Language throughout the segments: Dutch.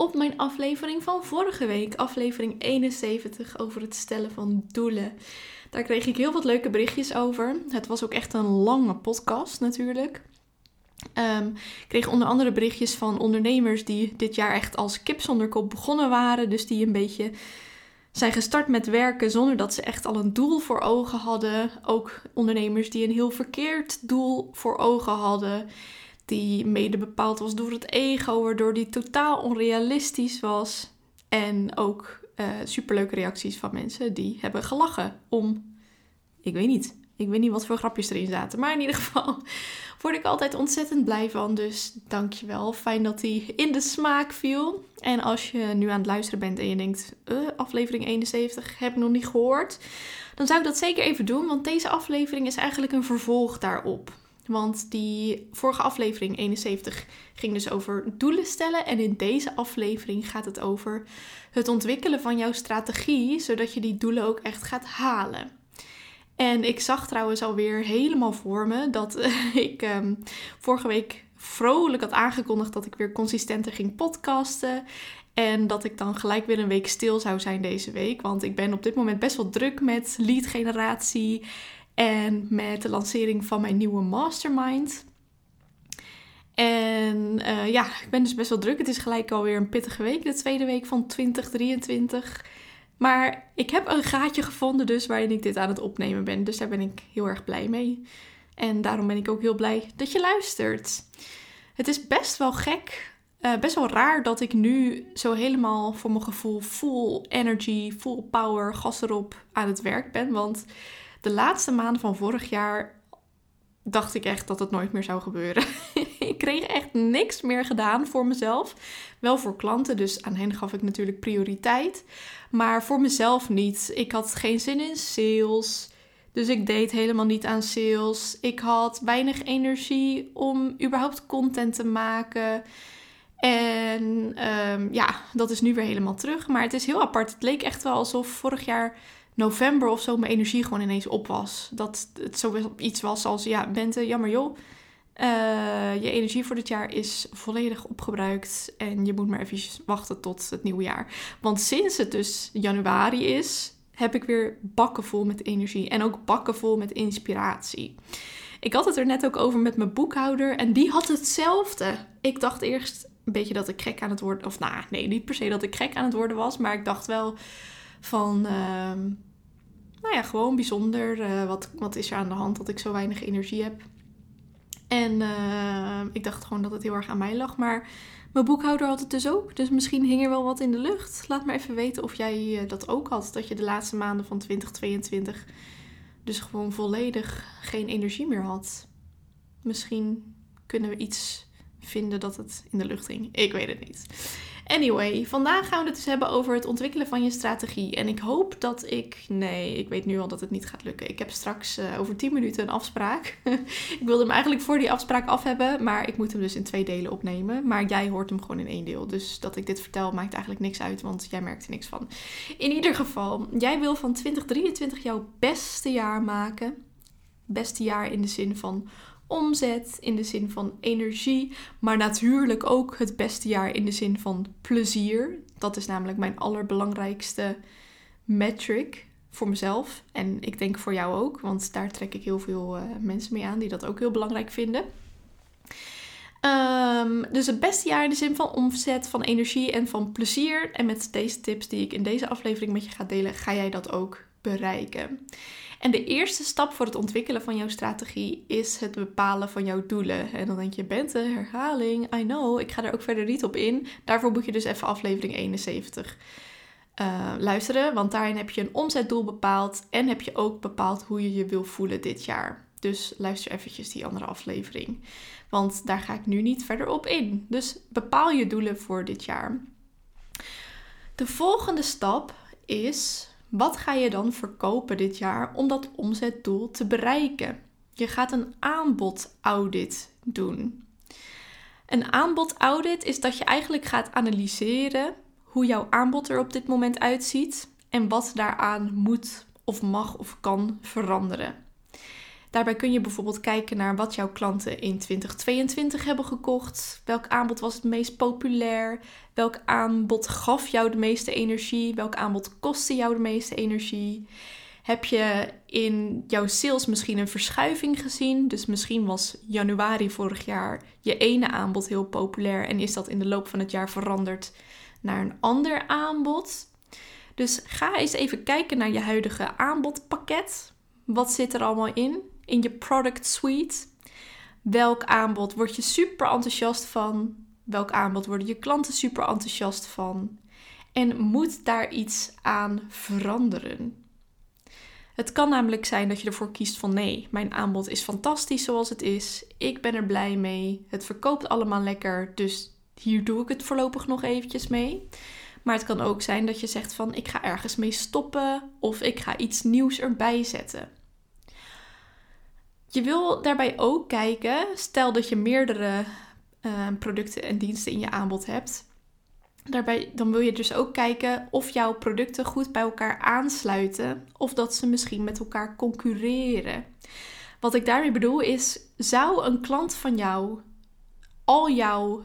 op mijn aflevering van vorige week, aflevering 71 over het stellen van doelen. Daar kreeg ik heel wat leuke berichtjes over. Het was ook echt een lange podcast natuurlijk. Um, ik kreeg onder andere berichtjes van ondernemers die dit jaar echt als kip zonder kop begonnen waren. Dus die een beetje zijn gestart met werken zonder dat ze echt al een doel voor ogen hadden. Ook ondernemers die een heel verkeerd doel voor ogen hadden die mede bepaald was door het ego, waardoor die totaal onrealistisch was. En ook uh, superleuke reacties van mensen die hebben gelachen om, ik weet niet, ik weet niet wat voor grapjes erin zaten. Maar in ieder geval word ik altijd ontzettend blij van. Dus dankjewel. Fijn dat die in de smaak viel. En als je nu aan het luisteren bent en je denkt, uh, aflevering 71 heb ik nog niet gehoord. Dan zou ik dat zeker even doen, want deze aflevering is eigenlijk een vervolg daarop. Want die vorige aflevering 71 ging dus over doelen stellen. En in deze aflevering gaat het over het ontwikkelen van jouw strategie, zodat je die doelen ook echt gaat halen. En ik zag trouwens alweer helemaal voor me dat ik um, vorige week vrolijk had aangekondigd dat ik weer consistenter ging podcasten. En dat ik dan gelijk weer een week stil zou zijn deze week. Want ik ben op dit moment best wel druk met lead generatie en met de lancering van mijn nieuwe mastermind. En uh, ja, ik ben dus best wel druk. Het is gelijk alweer een pittige week, de tweede week van 2023. Maar ik heb een gaatje gevonden dus waarin ik dit aan het opnemen ben. Dus daar ben ik heel erg blij mee. En daarom ben ik ook heel blij dat je luistert. Het is best wel gek, uh, best wel raar dat ik nu zo helemaal voor mijn gevoel full energy, full power, gas erop aan het werk ben. Want de laatste maanden van vorig jaar dacht ik echt dat het nooit meer zou gebeuren. ik kreeg echt niks meer gedaan voor mezelf. Wel voor klanten, dus aan hen gaf ik natuurlijk prioriteit. Maar voor mezelf niet. Ik had geen zin in sales. Dus ik deed helemaal niet aan sales. Ik had weinig energie om überhaupt content te maken. En um, ja, dat is nu weer helemaal terug. Maar het is heel apart. Het leek echt wel alsof vorig jaar november of zo mijn energie gewoon ineens op was. Dat het zoiets was als, ja, Bente, jammer joh. Uh, je energie voor dit jaar is volledig opgebruikt en je moet maar even wachten tot het nieuwe jaar. Want sinds het dus januari is, heb ik weer bakken vol met energie en ook bakken vol met inspiratie. Ik had het er net ook over met mijn boekhouder en die had hetzelfde. Ik dacht eerst een beetje dat ik gek aan het worden, of nou nee, niet per se dat ik gek aan het worden was, maar ik dacht wel van, uh, nou ja, gewoon bijzonder. Uh, wat, wat is er aan de hand dat ik zo weinig energie heb? En uh, ik dacht gewoon dat het heel erg aan mij lag. Maar mijn boekhouder had het dus ook. Dus misschien hing er wel wat in de lucht. Laat me even weten of jij uh, dat ook had. Dat je de laatste maanden van 2022 dus gewoon volledig geen energie meer had. Misschien kunnen we iets vinden dat het in de lucht hing. Ik weet het niet. Anyway, vandaag gaan we het dus hebben over het ontwikkelen van je strategie. En ik hoop dat ik. Nee, ik weet nu al dat het niet gaat lukken. Ik heb straks uh, over 10 minuten een afspraak. ik wilde hem eigenlijk voor die afspraak af hebben, maar ik moet hem dus in twee delen opnemen. Maar jij hoort hem gewoon in één deel. Dus dat ik dit vertel maakt eigenlijk niks uit, want jij merkt er niks van. In ieder geval, jij wil van 2023 jouw beste jaar maken. Beste jaar in de zin van omzet, in de zin van energie, maar natuurlijk ook het beste jaar in de zin van plezier. Dat is namelijk mijn allerbelangrijkste metric voor mezelf en ik denk voor jou ook, want daar trek ik heel veel uh, mensen mee aan die dat ook heel belangrijk vinden. Um, dus het beste jaar in de zin van omzet, van energie en van plezier. En met deze tips die ik in deze aflevering met je ga delen, ga jij dat ook bereiken. En de eerste stap voor het ontwikkelen van jouw strategie is het bepalen van jouw doelen. En dan denk je, Bente, herhaling, I know, ik ga er ook verder niet op in. Daarvoor moet je dus even aflevering 71 uh, luisteren, want daarin heb je een omzetdoel bepaald en heb je ook bepaald hoe je je wil voelen dit jaar. Dus luister eventjes die andere aflevering, want daar ga ik nu niet verder op in. Dus bepaal je doelen voor dit jaar. De volgende stap is: wat ga je dan verkopen dit jaar om dat omzetdoel te bereiken? Je gaat een aanbodaudit doen. Een aanbodaudit is dat je eigenlijk gaat analyseren hoe jouw aanbod er op dit moment uitziet en wat daaraan moet of mag of kan veranderen. Daarbij kun je bijvoorbeeld kijken naar wat jouw klanten in 2022 hebben gekocht. Welk aanbod was het meest populair? Welk aanbod gaf jou de meeste energie? Welk aanbod kostte jou de meeste energie? Heb je in jouw sales misschien een verschuiving gezien? Dus misschien was januari vorig jaar je ene aanbod heel populair en is dat in de loop van het jaar veranderd naar een ander aanbod? Dus ga eens even kijken naar je huidige aanbodpakket. Wat zit er allemaal in? In je product suite. Welk aanbod word je super enthousiast van? Welk aanbod worden je klanten super enthousiast van? En moet daar iets aan veranderen? Het kan namelijk zijn dat je ervoor kiest van nee, mijn aanbod is fantastisch zoals het is. Ik ben er blij mee. Het verkoopt allemaal lekker, dus hier doe ik het voorlopig nog eventjes mee. Maar het kan ook zijn dat je zegt van ik ga ergens mee stoppen of ik ga iets nieuws erbij zetten. Je wil daarbij ook kijken, stel dat je meerdere uh, producten en diensten in je aanbod hebt. Daarbij, dan wil je dus ook kijken of jouw producten goed bij elkaar aansluiten of dat ze misschien met elkaar concurreren. Wat ik daarmee bedoel is, zou een klant van jou al jouw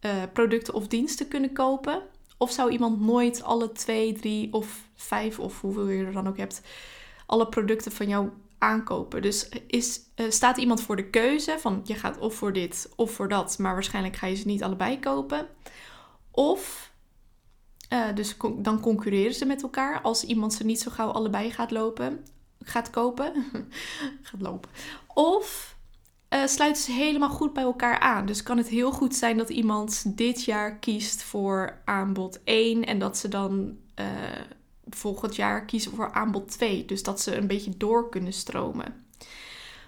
uh, producten of diensten kunnen kopen? Of zou iemand nooit alle twee, drie of vijf of hoeveel je er dan ook hebt, alle producten van jou aankopen? Dus is, uh, staat iemand voor de keuze van je gaat of voor dit of voor dat, maar waarschijnlijk ga je ze niet allebei kopen? Of, uh, dus dan concurreren ze met elkaar als iemand ze niet zo gauw allebei gaat lopen, gaat kopen, gaat lopen. Of uh, sluiten ze helemaal goed bij elkaar aan. Dus kan het heel goed zijn dat iemand dit jaar kiest voor aanbod 1 en dat ze dan volgend jaar kiezen voor aanbod 2. Dus dat ze een beetje door kunnen stromen.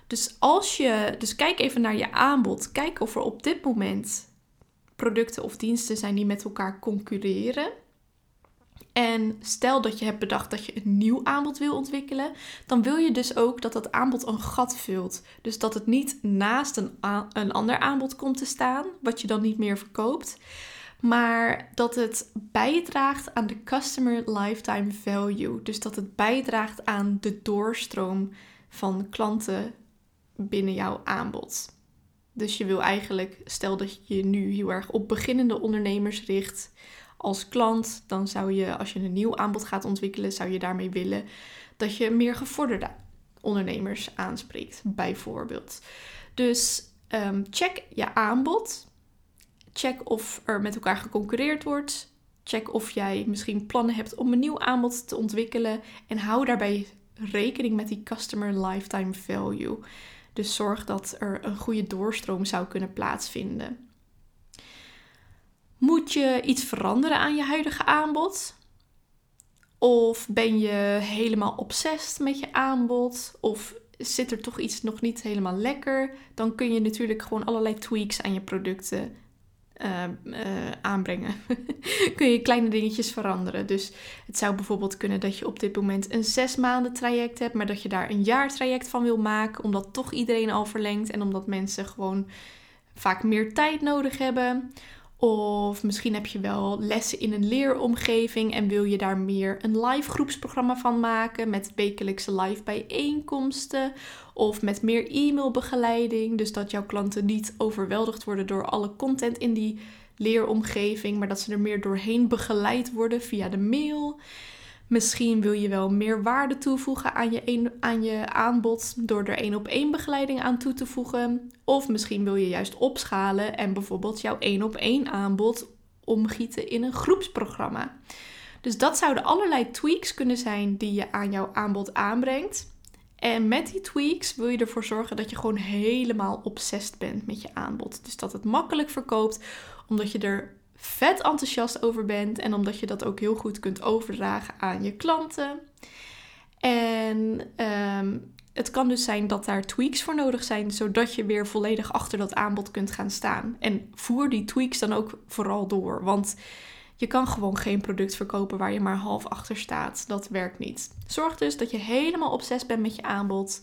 Dus als je, dus kijk even naar je aanbod. Kijk of er op dit moment producten of diensten zijn die met elkaar concurreren. En stel dat je hebt bedacht dat je een nieuw aanbod wil ontwikkelen, dan wil je dus ook dat dat aanbod een gat vult. Dus dat het niet naast een, een ander aanbod komt te staan, wat je dan niet meer verkoopt, maar dat het bijdraagt aan de customer lifetime value. Dus dat het bijdraagt aan de doorstroom van klanten binnen jouw aanbod. Dus je wil eigenlijk, stel dat je nu heel erg op beginnende ondernemers richt als klant, dan zou je, als je een nieuw aanbod gaat ontwikkelen, zou je daarmee willen dat je meer gevorderde ondernemers aanspreekt, bijvoorbeeld. Dus um, check je aanbod. Check of er met elkaar geconcurreerd wordt. Check of jij misschien plannen hebt om een nieuw aanbod te ontwikkelen. En hou daarbij rekening met die customer lifetime value. Dus zorg dat er een goede doorstroom zou kunnen plaatsvinden. Moet je iets veranderen aan je huidige aanbod? Of ben je helemaal obsessed met je aanbod? Of zit er toch iets nog niet helemaal lekker? Dan kun je natuurlijk gewoon allerlei tweaks aan je producten uh, uh, aanbrengen. kun je kleine dingetjes veranderen. Dus het zou bijvoorbeeld kunnen dat je op dit moment een zes maanden traject hebt, maar dat je daar een jaar traject van wil maken, omdat toch iedereen al verlengt en omdat mensen gewoon vaak meer tijd nodig hebben. Of misschien heb je wel lessen in een leeromgeving en wil je daar meer een live groepsprogramma van maken met wekelijkse live bijeenkomsten of met meer e-mailbegeleiding. Dus dat jouw klanten niet overweldigd worden door alle content in die leeromgeving, maar dat ze er meer doorheen begeleid worden via de mail. Misschien wil je wel meer waarde toevoegen aan je, een, aan je aanbod door er één op één begeleiding aan toe te voegen. Of misschien wil je juist opschalen en bijvoorbeeld jouw één op één aanbod omgieten in een groepsprogramma. Dus dat zouden allerlei tweaks kunnen zijn die je aan jouw aanbod aanbrengt. En met die tweaks wil je ervoor zorgen dat je gewoon helemaal obsessed bent met je aanbod. Dus dat het makkelijk verkoopt, omdat je er vet enthousiast over bent en omdat je dat ook heel goed kunt overdragen aan je klanten. En ehm, het kan dus zijn dat daar tweaks voor nodig zijn, zodat je weer volledig achter dat aanbod kunt gaan staan. En voer die tweaks dan ook vooral door, want Je kan gewoon geen product verkopen waar je maar half achter staat. Dat werkt niet. Zorg dus dat je helemaal obsessief bent met je aanbod.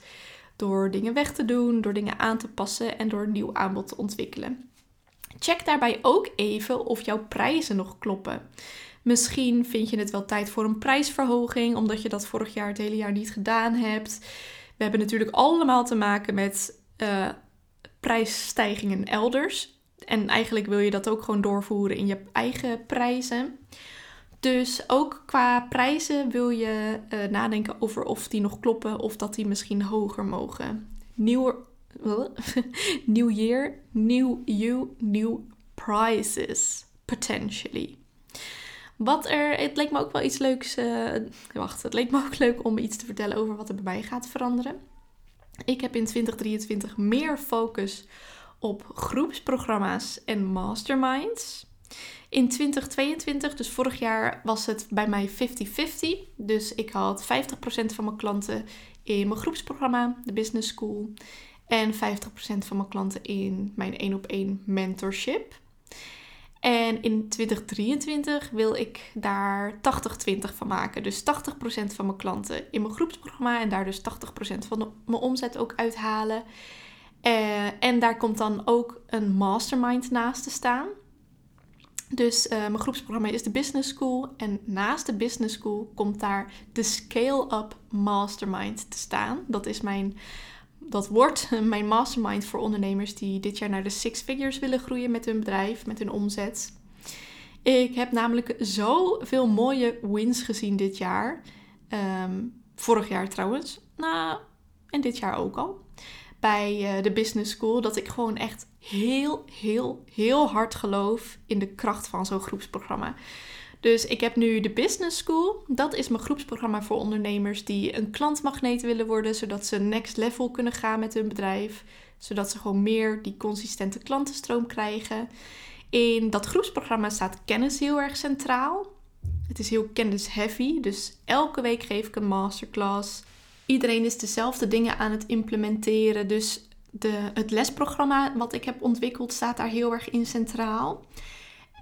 Door dingen weg te doen, door dingen aan te passen en door een nieuw aanbod te ontwikkelen. Check daarbij ook even of jouw prijzen nog kloppen. Misschien vind je het wel tijd voor een prijsverhoging, omdat je dat vorig jaar het hele jaar niet gedaan hebt. We hebben natuurlijk allemaal te maken met uh, prijsstijgingen elders. En eigenlijk wil je dat ook gewoon doorvoeren in je eigen prijzen. Dus ook qua prijzen wil je uh, nadenken over of die nog kloppen of dat die misschien hoger mogen. Nieuw, new year, new you, new prices, potentially. Wat er, het leek me ook wel iets leuks. Uh, wacht, het leek me ook leuk om iets te vertellen over wat er bij mij gaat veranderen. Ik heb in 2023 meer focus op groepsprogramma's en masterminds. In 2022, dus vorig jaar, was het bij mij 50-50. Dus ik had 50% van mijn klanten in mijn groepsprogramma, de Business School. En 50% van mijn klanten in mijn 1 op 1 mentorship. En in 2023 wil ik daar 80-20 van maken. Dus 80% van mijn klanten in mijn groepsprogramma en daar dus 80% van mijn omzet ook uithalen. Uh, en daar komt dan ook een mastermind naast te staan. Dus uh, mijn groepsprogramma is de Business School. En naast de Business School komt daar de Scale Up Mastermind te staan. Dat is mijn dat wordt mijn mastermind voor ondernemers die dit jaar naar de six figures willen groeien met hun bedrijf, met hun omzet. Ik heb namelijk zoveel mooie wins gezien dit jaar. Ehm, vorig jaar trouwens. Nou, en dit jaar ook al. Bij uh, de Business School. Dat ik gewoon echt heel, heel, heel hard geloof in de kracht van zo'n groepsprogramma. Dus ik heb nu de Business School. Dat is mijn groepsprogramma voor ondernemers die een klantmagneet willen worden, zodat ze next level kunnen gaan met hun bedrijf. Zodat ze gewoon meer die consistente klantenstroom krijgen. In dat groepsprogramma staat kennis heel erg centraal. Het is heel kennis-heavy, dus elke week geef ik een masterclass. Iedereen is dezelfde dingen aan het implementeren, dus de, het lesprogramma wat ik heb ontwikkeld staat daar heel erg in centraal.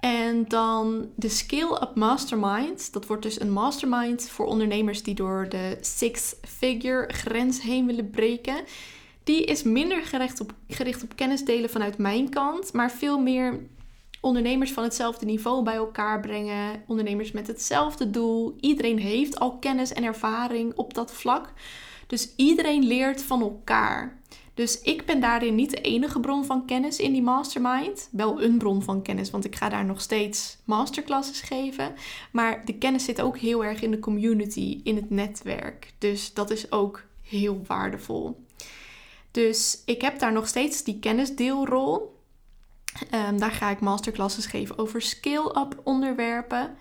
En dan de Scale Up Mastermind. Dat wordt dus een mastermind voor ondernemers die door de six-figure grens heen willen breken. Die is minder gericht op, gericht op kennis delen vanuit mijn kant, maar veel meer ondernemers van hetzelfde niveau bij elkaar brengen. Ondernemers met hetzelfde doel. Iedereen heeft al kennis en ervaring op dat vlak. Dus iedereen leert van elkaar. Dus ik ben daarin niet de enige bron van kennis in die mastermind. Wel een bron van kennis, want ik ga daar nog steeds masterclasses geven. Maar de kennis zit ook heel erg in de community, in het netwerk. Dus dat is ook heel waardevol. Dus ik heb daar nog steeds die kennisdeelrol. Um, daar ga ik masterclasses geven over scale-up onderwerpen.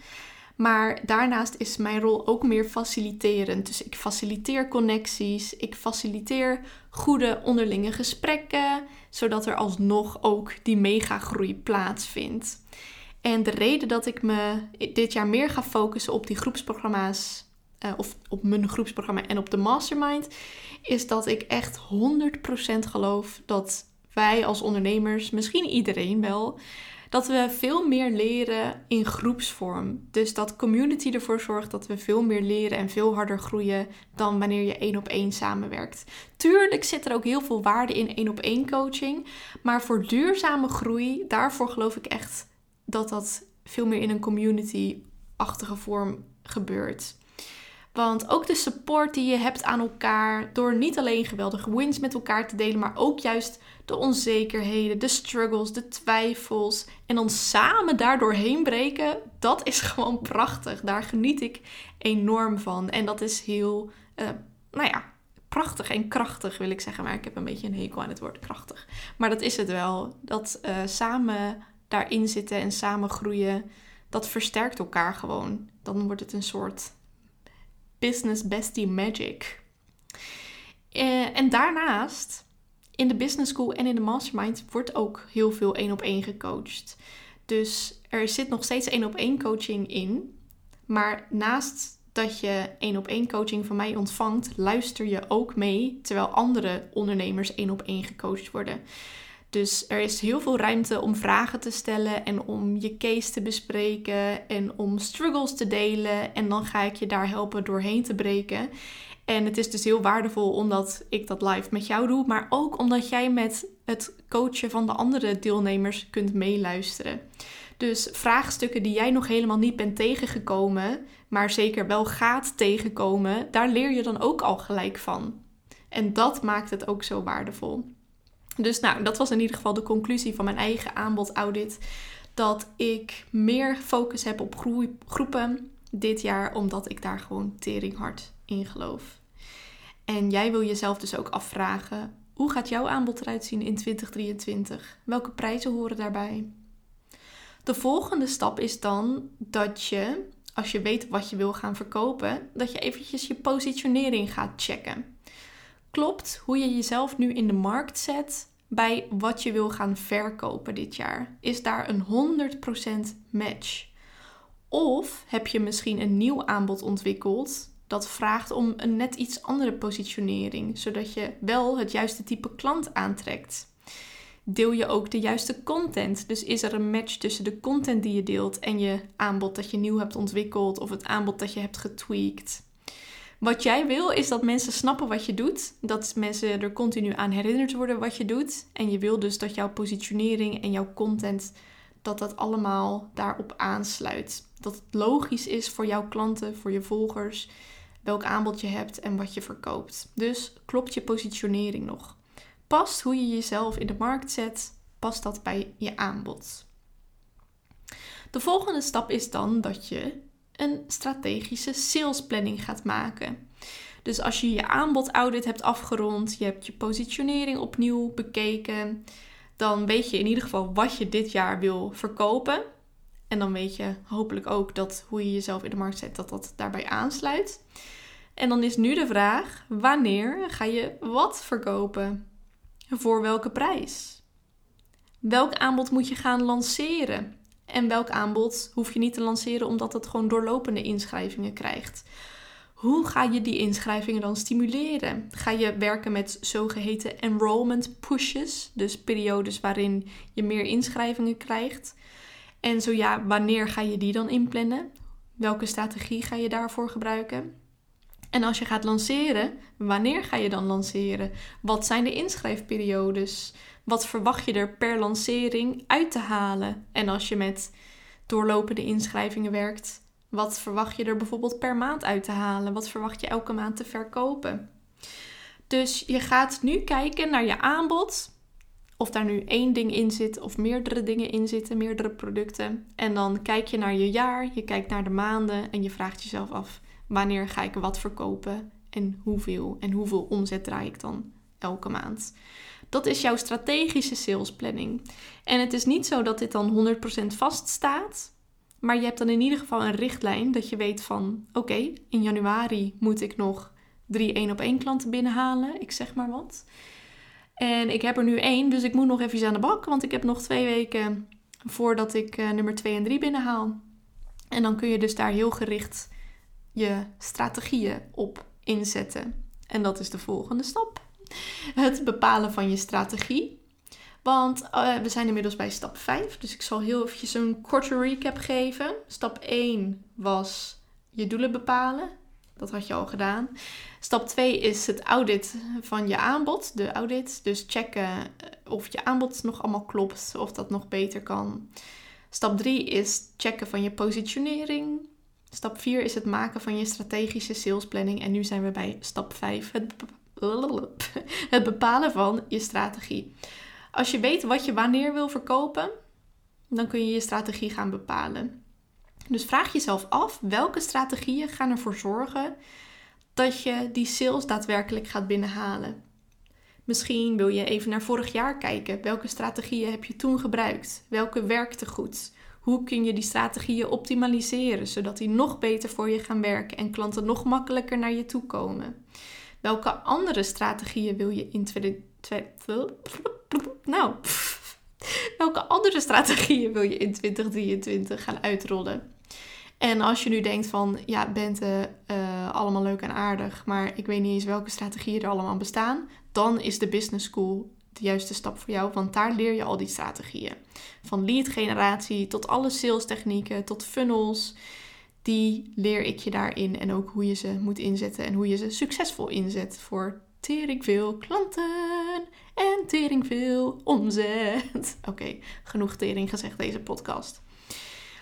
Maar daarnaast is mijn rol ook meer faciliterend. Dus ik faciliteer connecties, ik faciliteer goede onderlinge gesprekken, zodat er alsnog ook die megagroei plaatsvindt. En de reden dat ik me dit jaar meer ga focussen op die groepsprogramma's, uh, of op mijn groepsprogramma en op de mastermind, is dat ik echt 100% geloof dat wij als ondernemers, misschien iedereen wel, dat we veel meer leren in groepsvorm. Dus dat community ervoor zorgt dat we veel meer leren en veel harder groeien dan wanneer je één op één samenwerkt. Tuurlijk zit er ook heel veel waarde in één op één coaching, maar voor duurzame groei, daarvoor geloof ik echt dat dat veel meer in een community-achtige vorm gebeurt. Want ook de support die je hebt aan elkaar, door niet alleen geweldige wins met elkaar te delen, maar ook juist de onzekerheden, de struggles, de twijfels en dan samen daardoor heen breken, dat is gewoon prachtig. Daar geniet ik enorm van. En dat is heel, uh, nou ja, prachtig en krachtig wil ik zeggen. Maar ik heb een beetje een hekel aan het woord krachtig. Maar dat is het wel. Dat uh, samen daarin zitten en samen groeien, dat versterkt elkaar gewoon. Dan wordt het een soort business bestie magic. Uh, en daarnaast in de business school en in de mastermind wordt ook heel veel één op één gecoacht. Dus er zit nog steeds één op één coaching in. Maar naast dat je één op één coaching van mij ontvangt, luister je ook mee terwijl andere ondernemers één op één gecoacht worden. Dus er is heel veel ruimte om vragen te stellen en om je case te bespreken en om struggles te delen. En dan ga ik je daar helpen doorheen te breken. En het is dus heel waardevol omdat ik dat live met jou doe, maar ook omdat jij met het coachen van de andere deelnemers kunt meeluisteren. Dus vraagstukken die jij nog helemaal niet bent tegengekomen, maar zeker wel gaat tegenkomen, daar leer je dan ook al gelijk van. En dat maakt het ook zo waardevol. Dus nou, dat was in ieder geval de conclusie van mijn eigen aanbodaudit. Dat ik meer focus heb op groepen dit jaar, omdat ik daar gewoon teringhard in geloof. En jij wil jezelf dus ook afvragen: hoe gaat jouw aanbod eruit zien in 2023? Welke prijzen horen daarbij? De volgende stap is dan dat je, als je weet wat je wil gaan verkopen, dat je eventjes je positionering gaat checken. Klopt hoe je jezelf nu in de markt zet bij wat je wil gaan verkopen dit jaar? Is daar een 100% match? Of heb je misschien een nieuw aanbod ontwikkeld dat vraagt om een net iets andere positionering, zodat je wel het juiste type klant aantrekt? Deel je ook de juiste content? Dus is er een match tussen de content die je deelt en je aanbod dat je nieuw hebt ontwikkeld of het aanbod dat je hebt getweakt? Wat jij wil is dat mensen snappen wat je doet. Dat mensen er continu aan herinnerd worden wat je doet. En je wil dus dat jouw positionering en jouw content, dat dat allemaal daarop aansluit. Dat het logisch is voor jouw klanten, voor je volgers, welk aanbod je hebt en wat je verkoopt. Dus klopt je positionering nog? Past hoe je jezelf in de markt zet, past dat bij je aanbod? De volgende stap is dan dat je een strategische salesplanning gaat maken. Dus als je je aanbodaudit hebt afgerond, je hebt je positionering opnieuw bekeken, dan weet je in ieder geval wat je dit jaar wil verkopen. En dan weet je hopelijk ook dat hoe je jezelf in de markt zet, dat dat daarbij aansluit. En dan is nu de vraag: wanneer ga je wat verkopen? Voor welke prijs? Welk aanbod moet je gaan lanceren? En welk aanbod hoef je niet te lanceren omdat het gewoon doorlopende inschrijvingen krijgt. Hoe ga je die inschrijvingen dan stimuleren? Ga je werken met zogeheten enrollment pushes, dus periodes waarin je meer inschrijvingen krijgt? En zo ja, wanneer ga je die dan inplannen? Welke strategie ga je daarvoor gebruiken? En als je gaat lanceren, wanneer ga je dan lanceren? Wat zijn de inschrijfperiodes? Wat verwacht je er per lancering uit te halen? En als je met doorlopende inschrijvingen werkt, wat verwacht je er bijvoorbeeld per maand uit te halen? Wat verwacht je elke maand te verkopen? Dus je gaat nu kijken naar je aanbod. Of daar nu één ding in zit of meerdere dingen in zitten, meerdere producten. En dan kijk je naar je jaar, je kijkt naar de maanden en je vraagt jezelf af: wanneer ga ik wat verkopen en hoeveel? En hoeveel omzet draai ik dan elke maand? Dat is jouw strategische salesplanning. En het is niet zo dat dit dan 100% vaststaat. Maar je hebt dan in ieder geval een richtlijn dat je weet van oké, in januari moet ik nog drie één op één klanten binnenhalen. Ik zeg maar wat. En ik heb er nu één, dus ik moet nog even aan de bak. Want ik heb nog twee weken voordat ik uh, nummer 2 en 3 binnenhaal. En dan kun je dus daar heel gericht je strategieën op inzetten. En dat is de volgende stap het bepalen van je strategie. Want uh, we zijn inmiddels bij stap 5. Dus ik zal heel eventjes een korte recap geven. Stap 1 was je doelen bepalen. Dat had je al gedaan. Stap 2 is het audit van je aanbod. De audit. Dus checken eh, of je aanbod nog allemaal klopt. Of dat nog beter kan. Stap 3 is checken van je positionering. Stap 4 is het maken van je strategische salesplanning. En nu zijn we bij stap 5. Het het bepalen van je strategie. Als je weet wat je wanneer wil verkopen, dan kun je je strategie gaan bepalen. Dus vraag jezelf af welke strategieën gaan ervoor zorgen dat je die sales daadwerkelijk gaat binnenhalen. Misschien wil je even naar vorig jaar kijken. Welke strategieën heb je toen gebruikt? Welke werkte goed? Hoe kun je die strategieën optimaliseren zodat die nog beter voor je gaan werken en klanten nog makkelijker naar je toe komen? Welke andere strategieën wil je 2023? Nou, welke andere strategieën wil je in 2023 gaan uitrollen? En als je nu denkt van, ja, Bente, uh, allemaal leuk en aardig, maar ik weet niet eens welke strategieën er allemaal bestaan, dan is de Business School de juiste stap voor jou, want daar leer je al die strategieën. Van lead generatie tot alle sales technieken, tot funnels. Die leer ik je daarin en ook hoe je ze moet inzetten en hoe je ze succesvol inzet voor tering veel klanten en tering veel omzet. Oké, genoeg tering gezegd deze podcast.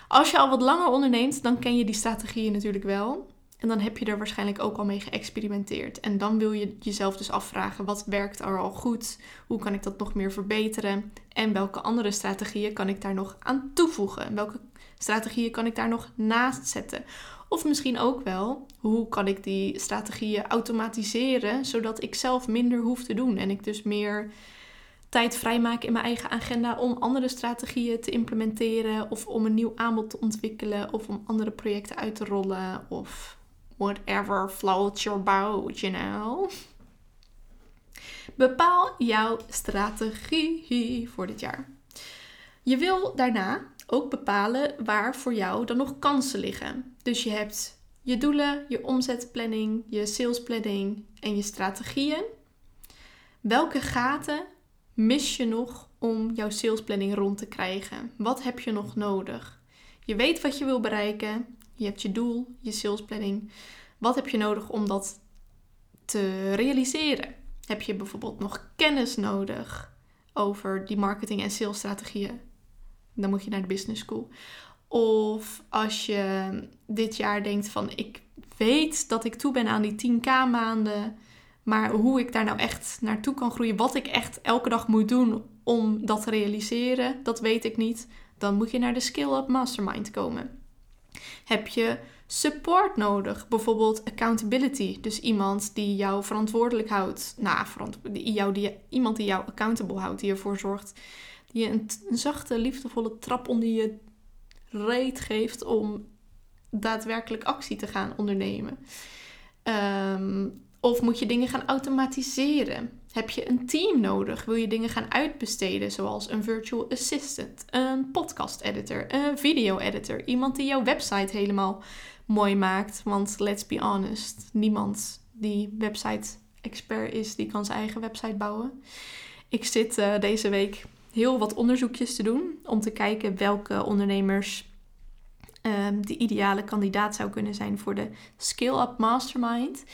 Als je al wat langer onderneemt, dan ken je die strategieën natuurlijk wel. En dan heb je er waarschijnlijk ook al mee geëxperimenteerd. En dan wil je jezelf dus afvragen: wat werkt er al goed? Hoe kan ik dat nog meer verbeteren? En welke andere strategieën kan ik daar nog aan toevoegen? Welke strategieën kan ik daar nog naast zetten? Of misschien ook wel, hoe kan ik die strategieën automatiseren zodat ik zelf minder hoef te doen en ik dus meer tijd vrijmaak in mijn eigen agenda om andere strategieën te implementeren of om een nieuw aanbod te ontwikkelen of om andere projecten uit te rollen of whatever floats your boat, you know. Bepaal jouw strategie voor dit jaar. Je wil daarna ook bepalen waar voor jou dan nog kansen liggen. Dus je hebt je doelen, je omzetplanning, je salesplanning en je strategieën. Welke gaten mis je nog om jouw salesplanning rond te krijgen? Wat heb je nog nodig? Je weet wat je wil bereiken. Je hebt je doel, je salesplanning. Wat heb je nodig om dat te realiseren? Heb je bijvoorbeeld nog kennis nodig over die marketing- en salesstrategieën? Dan moet je naar de business school. Of als je dit jaar denkt van ik weet dat ik toe ben aan die 10k maanden, maar hoe ik daar nou echt naartoe kan groeien, wat ik echt elke dag moet doen om dat te realiseren, dat weet ik niet. Dan moet je naar de Skill Up Mastermind komen. Heb je support nodig. Bijvoorbeeld accountability. Dus iemand die jou verantwoordelijk houdt. Nou, jou, die, iemand die jou accountable houdt. Die ervoor zorgt. Die je een, een zachte, liefdevolle trap onder je reet geeft om daadwerkelijk actie te gaan ondernemen. Ehm, of moet je dingen gaan automatiseren? Heb je een team nodig? Wil je dingen gaan uitbesteden, zoals een virtual assistant, een podcast editor, een video editor, iemand die jouw website helemaal mooi maakt. Want let's be honest, niemand die website expert is, die kan zijn eigen website bouwen. Ik zit uh, deze week heel wat onderzoekjes te doen om te kijken welke ondernemers um, de ideale kandidaat zou kunnen zijn voor de Skill Up Mastermind.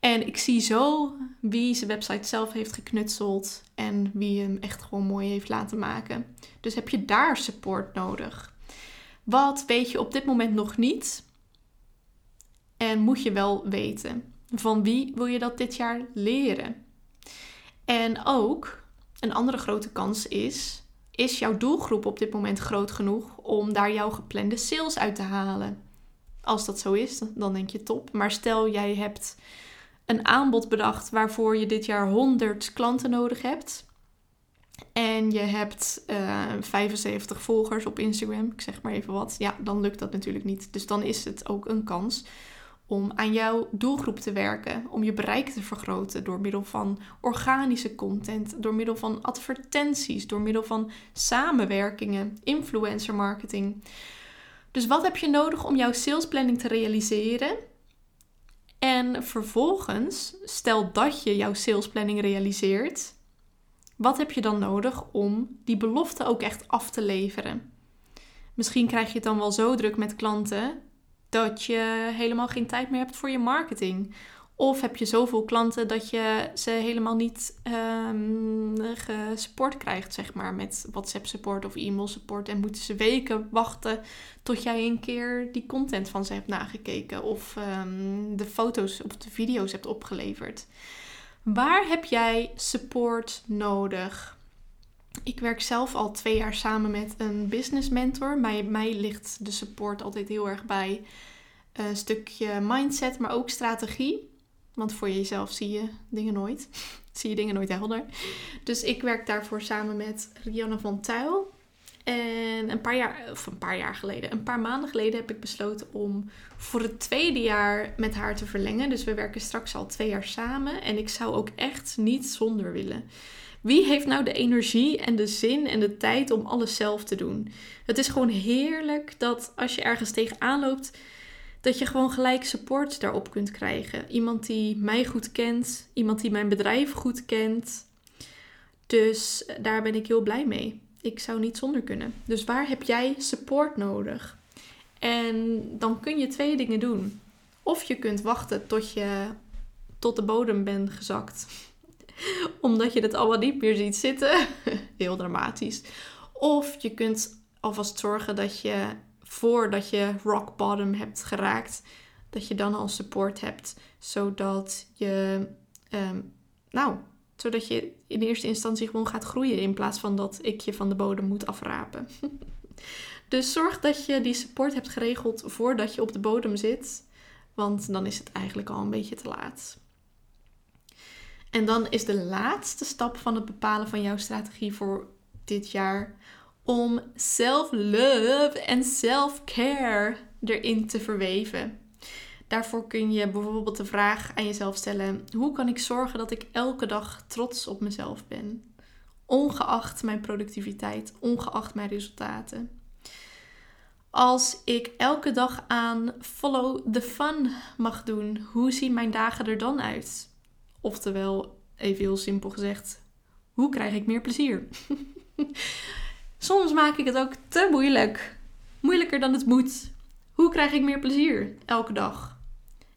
En ik zie zo wie zijn website zelf heeft geknutseld en wie hem echt gewoon mooi heeft laten maken. Dus heb je daar support nodig? Wat weet je op dit moment nog niet? En moet je wel weten. Van wie wil je dat dit jaar leren? En ook een andere grote kans is: is jouw doelgroep op dit moment groot genoeg om daar jouw geplande sales uit te halen? Als dat zo is, dan denk je top. Maar stel jij hebt een aanbod bedacht waarvoor je dit jaar 100 klanten nodig hebt. En je hebt uh, eh, 75 volgers op Instagram, ik zeg maar even wat. Ja, dan lukt dat natuurlijk niet. Dus dan is het ook een kans om aan jouw doelgroep te werken, om je bereik te vergroten door middel van organische content, door middel van advertenties, door middel van samenwerkingen, influencer marketing. Dus wat heb je nodig om jouw salesplanning te realiseren? En vervolgens, stel dat je jouw salesplanning realiseert, wat heb je dan nodig om die belofte ook echt af te leveren? Misschien krijg je het dan wel zo druk met klanten dat je helemaal geen tijd meer hebt voor je marketing. Of heb je zoveel klanten dat je ze helemaal niet um, gesupport krijgt, zeg maar, met WhatsApp support of e-mail support. En moeten ze weken wachten tot jij een keer die content van ze hebt nagekeken. Of ehm, de foto's of de video's hebt opgeleverd. Waar heb jij support nodig? Ik werk zelf al twee jaar samen met een business mentor. Mij ligt de support altijd heel erg bij een stukje mindset, maar ook strategie. Want voor jezelf zie je dingen nooit. zie je dingen nooit helder. Dus ik werk daarvoor samen met Rianne van Tuil. En een paar jaar, of een paar jaar geleden, een paar maanden geleden heb ik besloten om voor het tweede jaar met haar te verlengen. Dus we werken straks al twee jaar samen. En ik zou ook echt niet zonder willen. Wie heeft nou de energie en de zin en de tijd om alles zelf te doen? Het is gewoon heerlijk dat als je ergens tegenaan loopt, dat je gewoon gelijk support daarop kunt krijgen. Iemand die mij goed kent, iemand die mijn bedrijf goed kent. Dus daar ben ik heel blij mee. Ik zou niet zonder kunnen. Dus waar heb jij support nodig? En dan kun je twee dingen doen. Of je kunt wachten tot je tot de bodem bent gezakt. Omdat je het allemaal niet meer ziet zitten. Heel dramatisch. Of je kunt alvast zorgen dat je voordat je rock bottom hebt geraakt, dat je dan al support hebt. Zodat je, ehm, nou, zodat je in eerste instantie gewoon gaat groeien in plaats van dat ik je van de bodem moet afrapen. dus zorg dat je die support hebt geregeld voordat je op de bodem zit, want dan is het eigenlijk al een beetje te laat. En dan is de laatste stap van het bepalen van jouw strategie voor dit jaar om self-love en self-care erin te verweven. Daarvoor kun je bijvoorbeeld de vraag aan jezelf stellen: hoe kan ik zorgen dat ik elke dag trots op mezelf ben? Ongeacht mijn productiviteit, ongeacht mijn resultaten. Als ik elke dag aan follow the fun mag doen, hoe zien mijn dagen er dan uit? Oftewel, even heel simpel gezegd, hoe krijg ik meer plezier? Soms maak ik het ook te moeilijk. Moeilijker dan het moet. Hoe krijg ik meer plezier elke dag?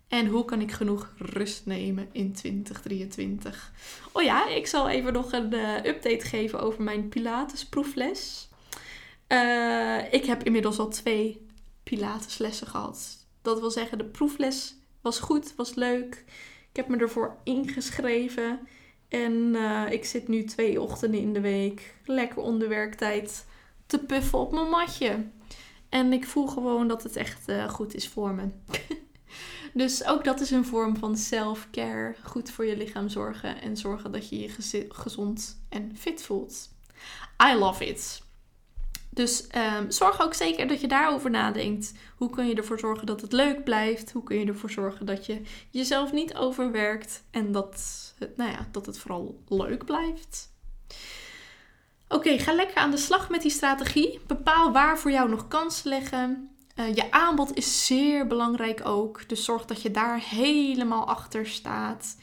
En hoe kan ik genoeg rust nemen in 2023? Oh ja, ik zal even nog een uh, update geven over mijn Pilates proefles. Uh, ik heb inmiddels al twee Pilateslessen gehad. Dat wil zeggen, de proefles was goed, was leuk. Ik heb me ervoor ingeschreven. En uh, ik zit nu twee ochtenden in de week lekker onder werktijd te puffen op mijn matje. En ik voel gewoon dat het echt uh, goed is voor me. dus ook dat is een vorm van self-care. Goed voor je lichaam zorgen en zorgen dat je je gezond en fit voelt. I love it. Dus um, zorg ook zeker dat je daarover nadenkt. Hoe kun je ervoor zorgen dat het leuk blijft? Hoe kun je ervoor zorgen dat je jezelf niet overwerkt en dat het, nou ja, dat het vooral leuk blijft? Oké, ga lekker aan de slag met die strategie. Bepaal waar voor jou nog kansen liggen. Uh, je aanbod is zeer belangrijk ook. Dus zorg dat je daar helemaal achter staat.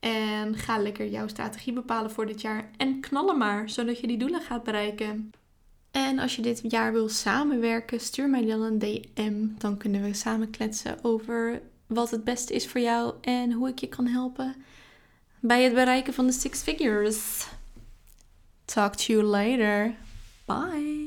En ga lekker jouw strategie bepalen voor dit jaar. En knallen maar, zodat je die doelen gaat bereiken. En als je dit jaar wil samenwerken, stuur mij dan een DM. Dan kunnen we samen kletsen over wat het beste is voor jou en hoe ik je kan helpen bij het bereiken van de six figures. Talk to you later. Bye.